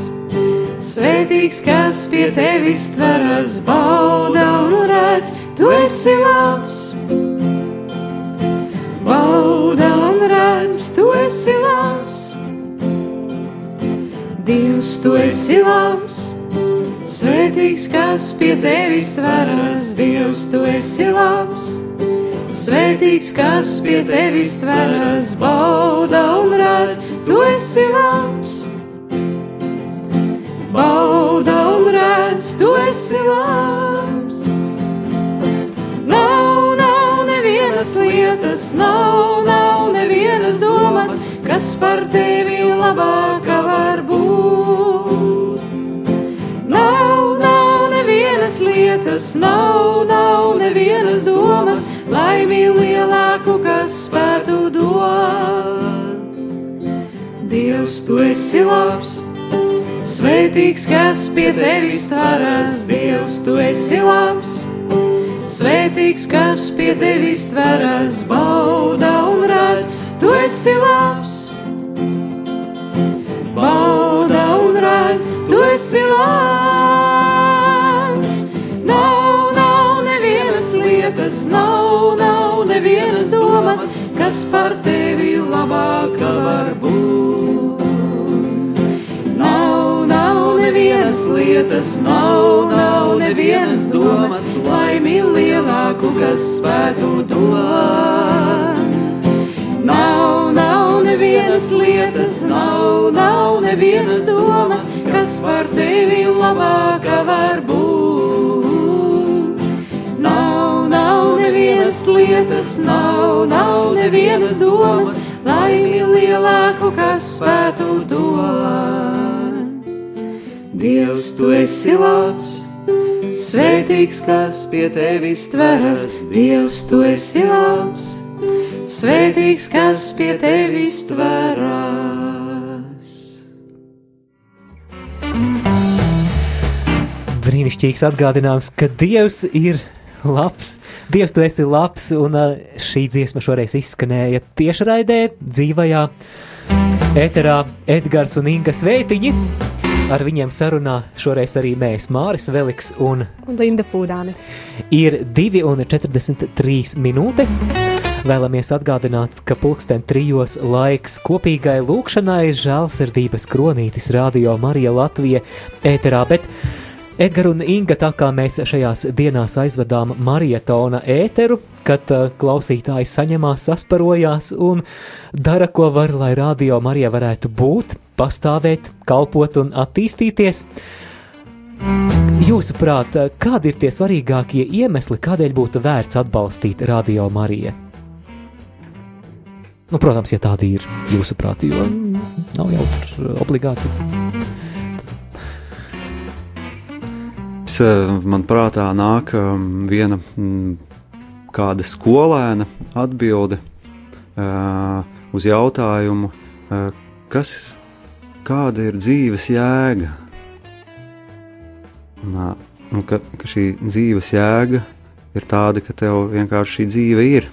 Svētīgs, kas pie tevis tveras, bauda un redz, tu esi labs. Bauda un redz, tu esi labs. Dievs, tu esi labs. Svētīgs, kas pie tevis tveras, Dievs, tu esi labs. Svētīgs, kas pie tevis tveras, bauda un redz, tu esi labs. Bauda un redz, tu esi labs. Nav, nav nevienas lietas, nav, nav nevienas domas, kas par tevi labāka var būt. Nav, nav nevienas lietas, nav, nav laimi lielāku, kas spētu dot. Dievs, tu esi labs, svētīgs, kas pie tevis varas, Dievs, tu esi labs. Svētīgs, kas pie tevis varas, bauda un redz, tu esi labs. Bauda un redz, tu esi labs. Kas par tevi labāka var būt. Nav, nav nevienas lietas, nav, nav nevienas domas, laimi lielāku, kas spētu dot. Nav, nav nevienas lietas, nav, nav nevienas domas, kas par tevi labāka var būt. Nevienas lietas, nav, nav nevienas domas, laimi lielāku, kas spētu dot. Dievs, tu esi labs, svētīgs, kas pie tevis tveras, Dievs, tu esi labs, svētīgs, kas pie tevis tveras. Brīnišķīgs atgādinājums, ka Dievs ir labs. Dievs, tu esi labs, un uh, šī dziesma šoreiz izskanēja tiešraidē, dzīvajā ēterā Edgars un Inga Sveitiņi. Ar viņiem sarunā šoreiz arī mēs, Māris Veliks un Un Linda Pūdāne. ir 2,43 minūtes. Vēlamies atgādināt, ka pulksten trijos laiks kopīgai lūkšanai žēlsirdības kronītis Radio Marija Latvija ēterā, bet Edgar un Inga, tā kā mēs šajās dienās aizvedām marietona ēteru, kad uh, klausītāji saņemās, sasparojās un dara, ko var, lai Radio Marija varētu būt, pastāvēt, kalpot un attīstīties. Jūsuprāt, kādi ir tie svarīgākie iemesli, kādēļ būtu vērts atbalstīt Radio Mariju? Nu, protams, ja tādi ir jūsuprāt, jo nav jau tur obligāti. Es, eh, man prātā nāk um, viena mm, kāda skolēna atbilde uh, uz jautājumu, kas, kāda ir dzīves jēga. Nā, nu, ka, ka šī dzīves jēga ir tāda, ka tev vienkārši šī dzīve ir.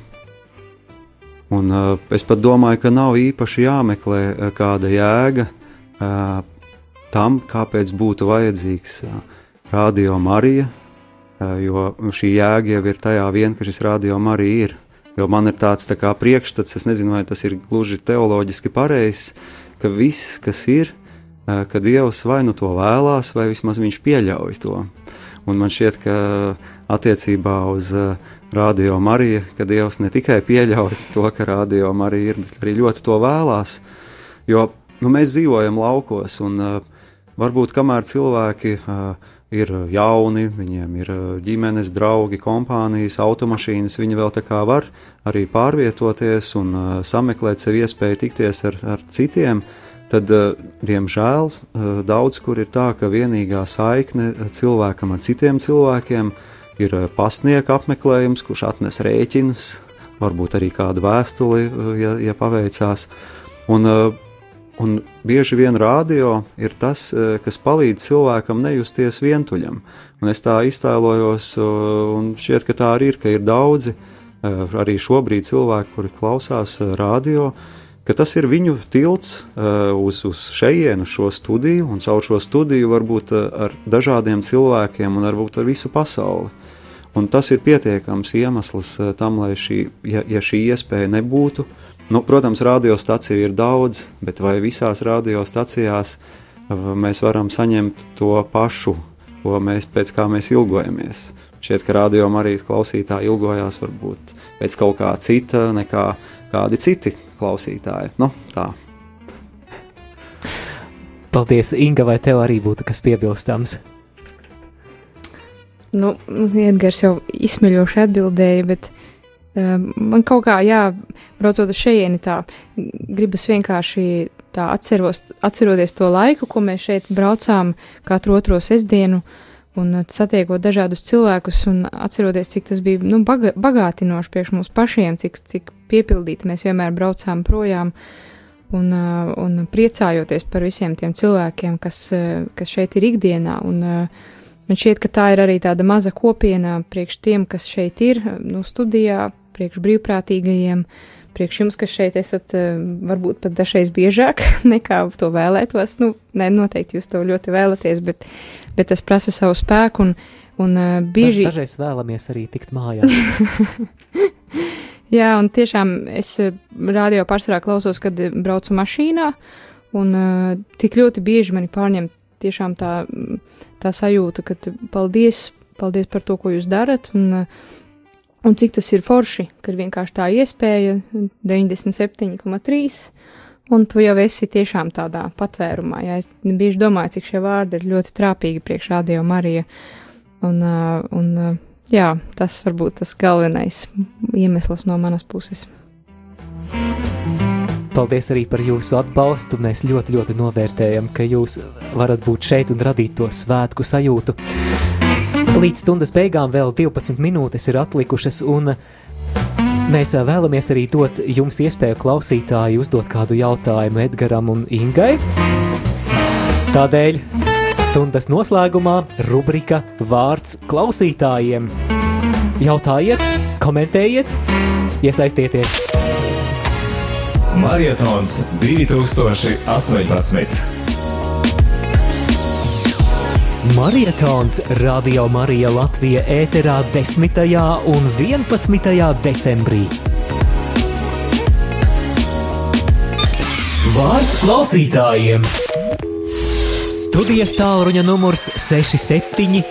Un, uh, es pat domāju, ka nav īpaši jāmeklē uh, kāda jēga uh, tam, kāpēc būtu vajadzīgs uh, radio Marija, uh, jo šī jēga jau ir tajā vien, ka šis radio Marija ir. Jo man ir tāds tā kā priekšstats, es nezinu, vai tas ir gluži teoloģiski pareizs, ka viss, kas ir, uh, ka Dievs vai nu to vēlās, vai vismaz viņš pieļauj to. Un man šķiet, ka attiecībā uz uh, Radio Mariju, ka Dievs ne tikai pieļauj to, ka Radio Marija ir, bet arī ļoti to vēlās. Jo nu, mēs dzīvojam laukos, un varbūt kamēr cilvēki uh, ir jauni, viņiem ir uh, ģimenes, draugi, kompānijas, automašīnas, viņi vēl tā kā var arī pārvietoties un uh, sameklēt sev iespēju tikties ar, ar citiem. Tad, uh, diemžēl, uh, daudz kur ir tā, ka vienīgā saikne cilvēkam ar citiem cilvēkiem ir uh, pasniega apmeklējums, kurš atnes rēķinus, varbūt arī kādu vēstuli, uh, ja, ja paveicās. Un, uh, Un bieži vien rādio ir tas, eh, kas palīdz cilvēkam nejusties vientuļam. Un es tā iztēlojos, un šķiet, ka tā arī ir, ka ir daudzi eh, arī šobrīd cilvēki, kuri klausās radio, ka tas ir viņu tilts uz, uz šejienu, šo studiju, un caur šo studiju varbūt ar dažādiem cilvēkiem un varbūt ar visu pasauli. Un tas ir pietiekams iemesls tam, lai šī, ja, ja šī iespēja nebūtu, uh, Nu, protams, radiostaciju ir daudz, bet vai visās radiostacijās mēs varam saņemt to pašu, ko mēs pēc kā mēs ilgojamies? Šķiet, ka radio arī klausītāji ilgojās varbūt pēc kaut kā cita nekā kādi citi klausītāji. Nu, tā. Paldies, Inga, vai tev arī būtu kas piebilstams? Nu, Edgars jau izsmeļoši atbildēja, bet man kaut kā, jā, braucot uz šejieni, tā gribas vienkārši tā atceros, atceroties to laiku, ko mēs šeit braucām katru otro sestdienu, un uh, satiekot dažādus cilvēkus un atceroties, cik tas bija nu, baga bagātinoši priekš mums pašiem, cik, cik piepildīti mēs vienmēr braucām projām un, uh, un priecājoties par visiem tiem cilvēkiem, kas, uh, kas šeit ir ikdienā. Un, man šķiet, ka tā ir arī tāda maza kopiena priekš tiem, kas šeit ir, nu, studijā, priekš brīvprātīgajiem, priekš jums, kas šeit esat varbūt pat dažreiz biežāk nekā to vēlētos. Nu, ne, noteikti jūs to ļoti vēlaties, bet bet tas prasa savu spēku un, un uh, bieži. Daž, dažreiz vēlamies arī tikt mājās. Jā, un tiešām es radio pārsvarā klausos, kad braucu mašīnā, un uh, tik ļoti bieži mani pārņem tiešām tā, tā sajūta, ka paldies, paldies par to, ko jūs darat, un, uh, un cik tas ir forši, kad vienkārši tā iespēja 97,3 Un tu jau esi tiešām tādā patvērumā. Ja es bieži domāju, cik šie vārdi ir ļoti trāpīgi priekš radio Marija. Un, un jā, tas varbūt tas galvenais iemesls no manas puses. Paldies arī par jūsu atbalstu. Mēs ļoti, ļoti novērtējam, ka jūs varat būt šeit un radīt to svētku sajūtu. Līdz stundas beigām vēl 12 minūtes ir atlikušas, un Mēs vēlamies arī dot jums iespēju klausītāji uzdot kādu jautājumu Edgaram un Ingai. Tādēļ stundas noslēgumā rubrika Vārds klausītājiem. Jautājiet, komentējiet, iesaistieties! Marietons 2018. Marietons Radio Marija Latvija ēterā 10. un 11. decembrī. Vārds klausītājiem! Studijas tālruņa numurs 67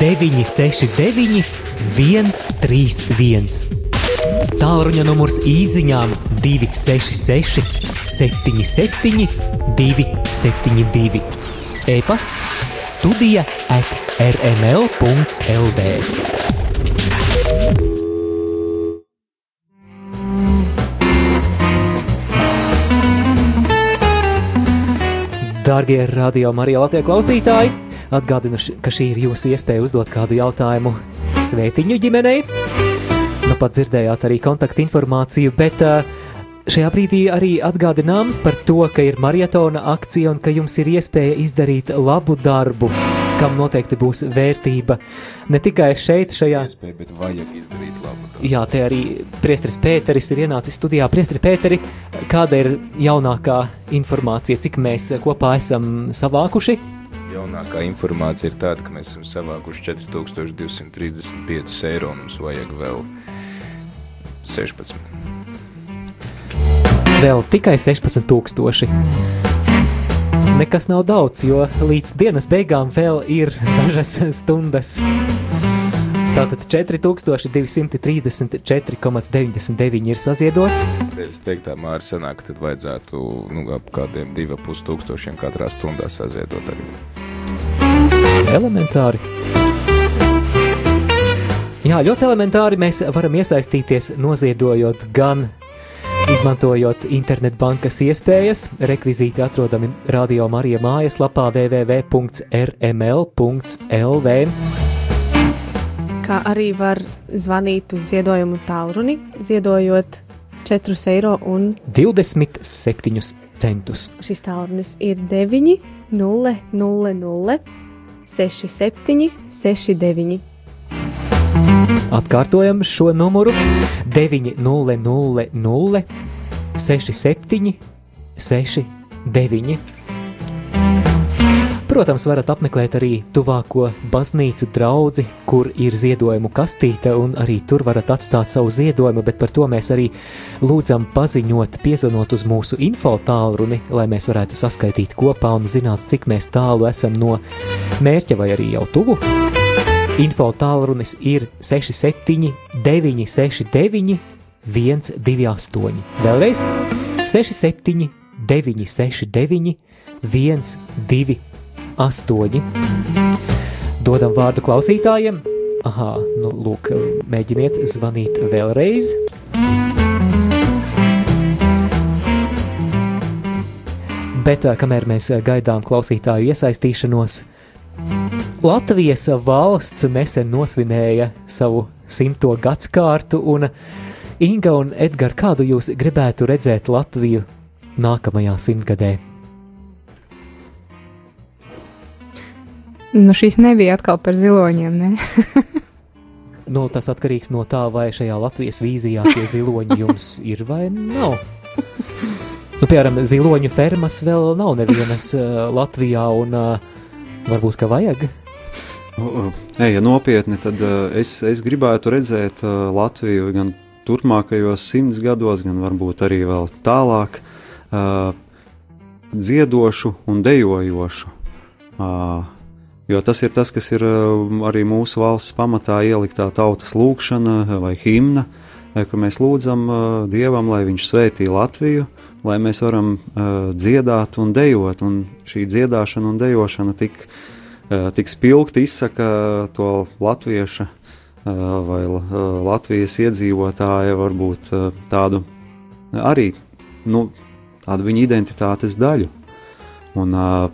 969 131. Tālruņa numurs īsiņām 266 77 272. E-pasts studija at rml.lv. Darbie radio Marija Latvijas klausītāji, atgādinu, ka šī ir jūsu iespēja uzdot kādu jautājumu svētiņu ģimenei. Nu, pat dzirdējāt arī kontaktinformāciju, bet uh, Šajā brīdī arī atgādinām par to, ka ir maratona akcija un ka jums ir iespēja izdarīt labu darbu, kam noteikti būs vērtība. Ne tikai šeit, šajā iespēja, bet vajag izdarīt labu darbu. Jā, te arī Priesteris Pēteris ir ienācis studijā. Priesteri Pēteri, kāda ir jaunākā informācija, cik mēs kopā esam savākuši? Jaunākā informācija ir tāda, ka mēs esam savākuši 4235 eiro un mums vajag vēl 16 vēl tikai 16,000. Nekas nav daudz, jo līdz dienas beigām vēl ir dažas stundas. Tātad 4234,99 ir saziedots. Es teiktu, tā Mārcis sanāk, tad vajadzētu nu, ap kādiem 2,5 tūkstošiem katrā stundā saziedot tagad. Elementāri. Jā, ļoti elementāri mēs varam iesaistīties noziedojot gan Izmantojot internetbankas iespējas, rekvizīti atrodami Radio Marija mājaslapā www.rml.lv. Kā arī var zvanīt uz ziedojumu tālruni, ziedojot 4 eiro un 27 centus. Šis tālrunis ir 9, 0, 0, 0, 6, 7, 6, 9. Atkārtojam šo numuru 900 67 69. Protams, varat apmeklēt arī tuvāko baznīcu draugu, kur ir ziedojumu kastīte, un arī tur varat atstāt savu ziedojumu, bet par to mēs arī lūdzam paziņot, piezvanot uz mūsu info tālruni, lai mēs varētu saskaitīt kopā un zināt, cik mēs tālu esam no mērķa vai arī jau tuvu. Info tālrunis ir 67, 969, 128. Vēlreiz 67, 969, 128. Dodam vārdu klausītājiem. Aha, nu, lūk, mēģiniet zvanīt vēlreiz. Bet kamēr mēs gaidām klausītāju iesaistīšanos, Latvijas valsts nesen nosvinēja savu simto gadskārtu, un Inga un Edgars, kādu jūs gribētu redzēt Latviju nākamajā simtgadē? Nu, šīs nebija atkal par ziloņiem, ne? nu, tas atkarīgs no tā, vai šajā Latvijas vīzijā tie ziloņi jums ir vai nav. Nu, piemēram, ziloņu fermas vēl nav nevienas uh, Latvijā, un uh, varbūt, ka vajag. Eja nopietni, tad uh, es, es gribētu redzēt uh, Latviju gan turpmākajos simts gados, gan varbūt arī vēl tālāk, uh, dziedošu un dejojošu. Jo tas ir tas, kas ir arī mūsu valsts pamatā ieliktā tautas lūkšana vai himna, ka mēs lūdzam Dievam, lai Viņš svētī Latviju, lai mēs varam dziedāt un dejot. Un šī dziedāšana un dejošana tik, tik spilgti izsaka to latvieša vai Latvijas iedzīvotāja varbūt tādu arī nu, tādu viņa identitātes daļu. Un, uh,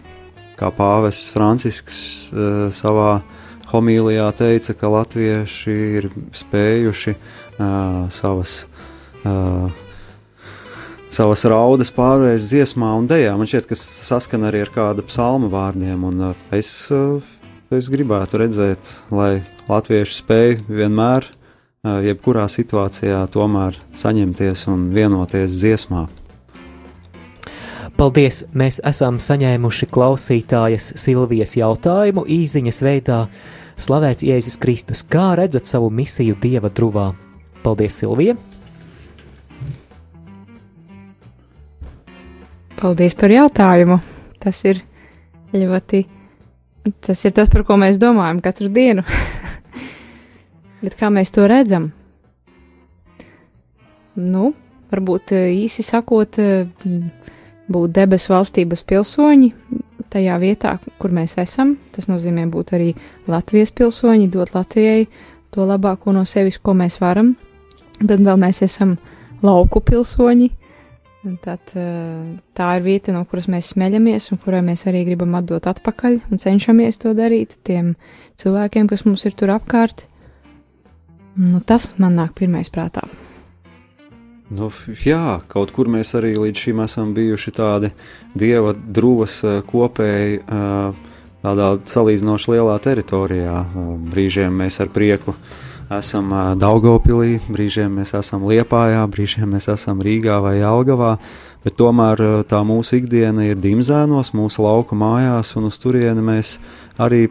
kā pāvests Francisks uh, savā homīlijā teica, ka latvieši ir spējuši uh, savas, uh, savas raudas pārvērst dziesmā un dejā. Man šķiet, ka saskan arī ar kāda psalma vārdiem, un uh, es, uh, es gribētu redzēt, lai latvieši spēj vienmēr, uh, jebkurā situācijā, tomēr saņemties un vienoties dziesmā. Paldies! Mēs esam saņēmuši klausītājas Silvijas jautājumu īsiņas veidā. Slavēts Jēzus Kristus, kā redzat savu misiju Dieva druvā? Paldies, Silvija! Paldies par jautājumu! Tas ir ļoti. Tas ir tas, par ko mēs domājam katru dienu. Bet kā mēs to redzam? Nu, varbūt īsi sakot, būt debesu valstības pilsoņi tajā vietā, kur mēs esam. Tas nozīmē būt arī Latvijas pilsoņi, dot Latvijai to labāko no sevis, ko mēs varam. Tad vēl mēs esam lauku pilsoņi. Tad, eh, tā ir vieta, no kuras mēs smeļamies un kurai mēs arī gribam atdot atpakaļ un cenšamies to darīt tiem cilvēkiem, kas mums ir tur apkārt. Nu, tas man nāk pirmais prātā. Nu, jā, kaut kur mēs arī līdz šim esam bijuši tādi dieva drūvas eh, kopēji eh, tādā salīdzinoši lielā teritorijā. Brīžiem mēs ar prieku esam Daugopilī, brīžiem mēs esam Liepājā, brīžiem mēs esam Rīgā vai Algavā, bet tomēr tā mūsu ikdiena ir dimzēnos, mūsu lauku mājās, un uz turieni mēs arī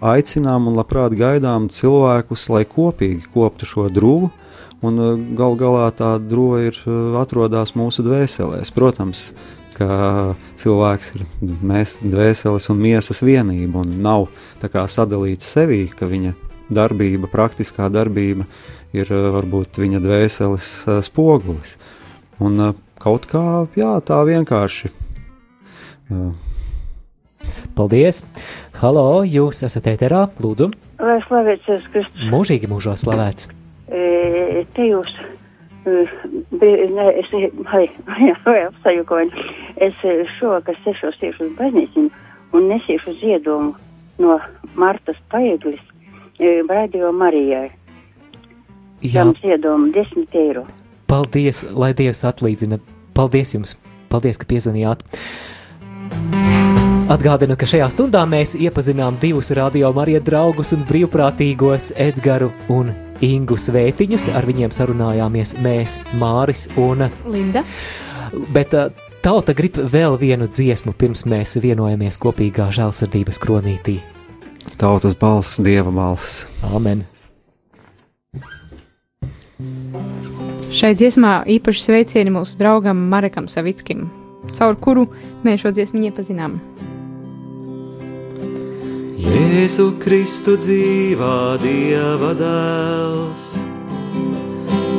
aicinām un labprāt gaidām cilvēkus, lai kopīgi koptu šo drūvu, un gal galā tā droga ir atrodas mūsu dvēselēs. Protams, ka cilvēks ir mēs, dvēseles un miesas vienība, un nav sadalīts sevī, ka viņa darbība, praktiskā darbība ir uh, varbūt viņa dvēseles spogulis. Un kaut kā jā, tā vienkārši. Paldies! Halo, jūs esat ēterā, lūdzu! Lai slavēts Kristus! Mūžīgi mūžos slavēts! E, te jūs, ne, es, hai, vai apsajukoju, es šovakar sešos tiešu uz baznīciņu un nesīšu ziedomu no Martas Paeglis Radio Marijai. Jā. Tam ziedomu 10 eiro. Paldies, lai Dievs atlīdzina. Paldies jums! Paldies, ka piezvanījāt! Atgādinu, ka šajā stundā mēs iepazinām divus radio Marija draugus un brīvprātīgos Edgaru un Ingu Svētiņus. Ar viņiem sarunājāmies mēs, Māris un Linda. Bet uh, tauta grib vēl vienu dziesmu, pirms mēs vienojamies kopīgā žēlsirdības kronītī. Tautas balss, dieva balss. Amen! Šai dziesmā īpaši sveicieni mūsu draugam Marekam Savickim, caur kuru mēs šo dziesmu iepazinām. Jēzu Kristu dzīvā Dieva dēls.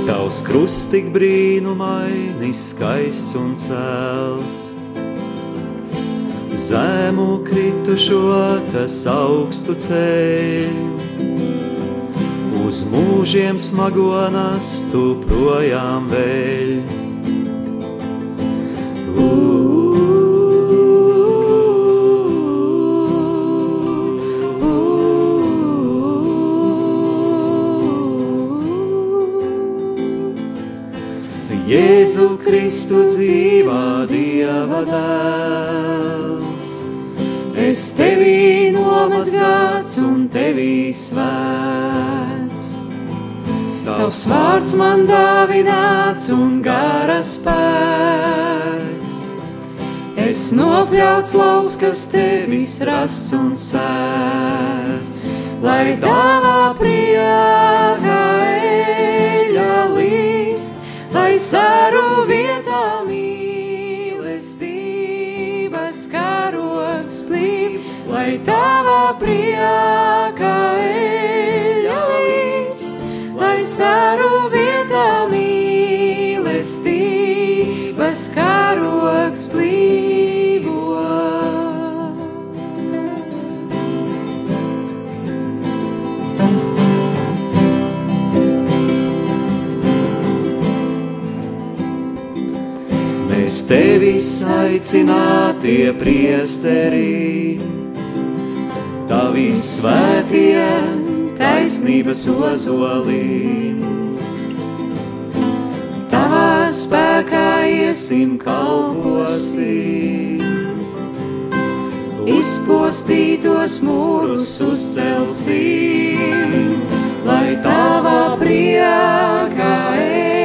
Tavs krusts tik brīnumaini, skaists un cēls zemu kritušo, tas augstu ceļ. Uz mūžiem smago nastu projām vēl. Ooh. Jēzu Kristu dzīvā Dieva dēls. Es tevī nomazgāts un tevī svēts. Tavs vārds man dāvināts un garas spēks. Es nopļauts lauks, kas tevis rasts un sēts, lai tavā priekā eļa līst, lai saru tevis aicinātie priesterī, tavi svētie taisnības ozolī. Tavā spēkā iesim kalposim, izpostītos mūrus uzcelsim, lai tavā priekā eļa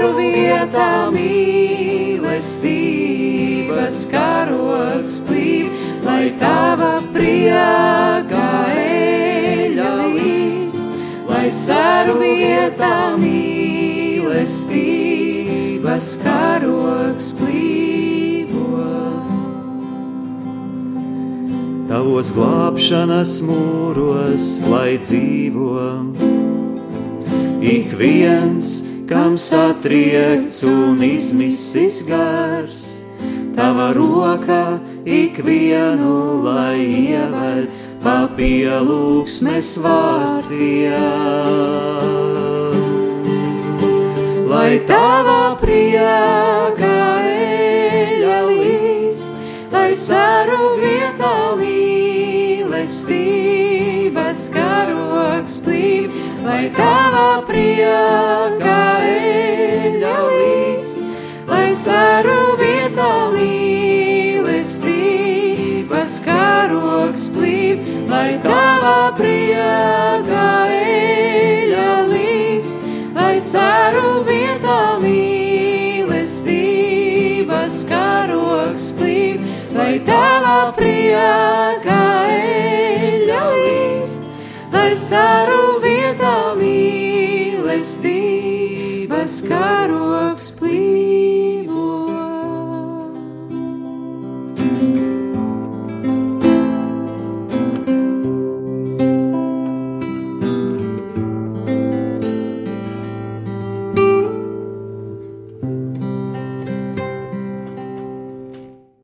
sēru vietā mīlestības karoks plīv, lai tava priekā eļa līst, lai sēru vietā mīlestības karoks plīvo. Tavos glābšanas mūros, lai dzīvo ik viens, kam satriekts un izmisis gars, tava roka ikvienu, lai ieved papielūksmes vārtiem. Lai tava priekā eļa līst, lai saru vietā mīlestības karoks lai tava priekā eļa līst, lai saru vietā mīlestības karoks plīv, lai tava priekā eļa līst, lai saru vietā mīlestības karoks plīv, lai tava priekā eļa līst, lai saru vietā žēlastības karoks plīd.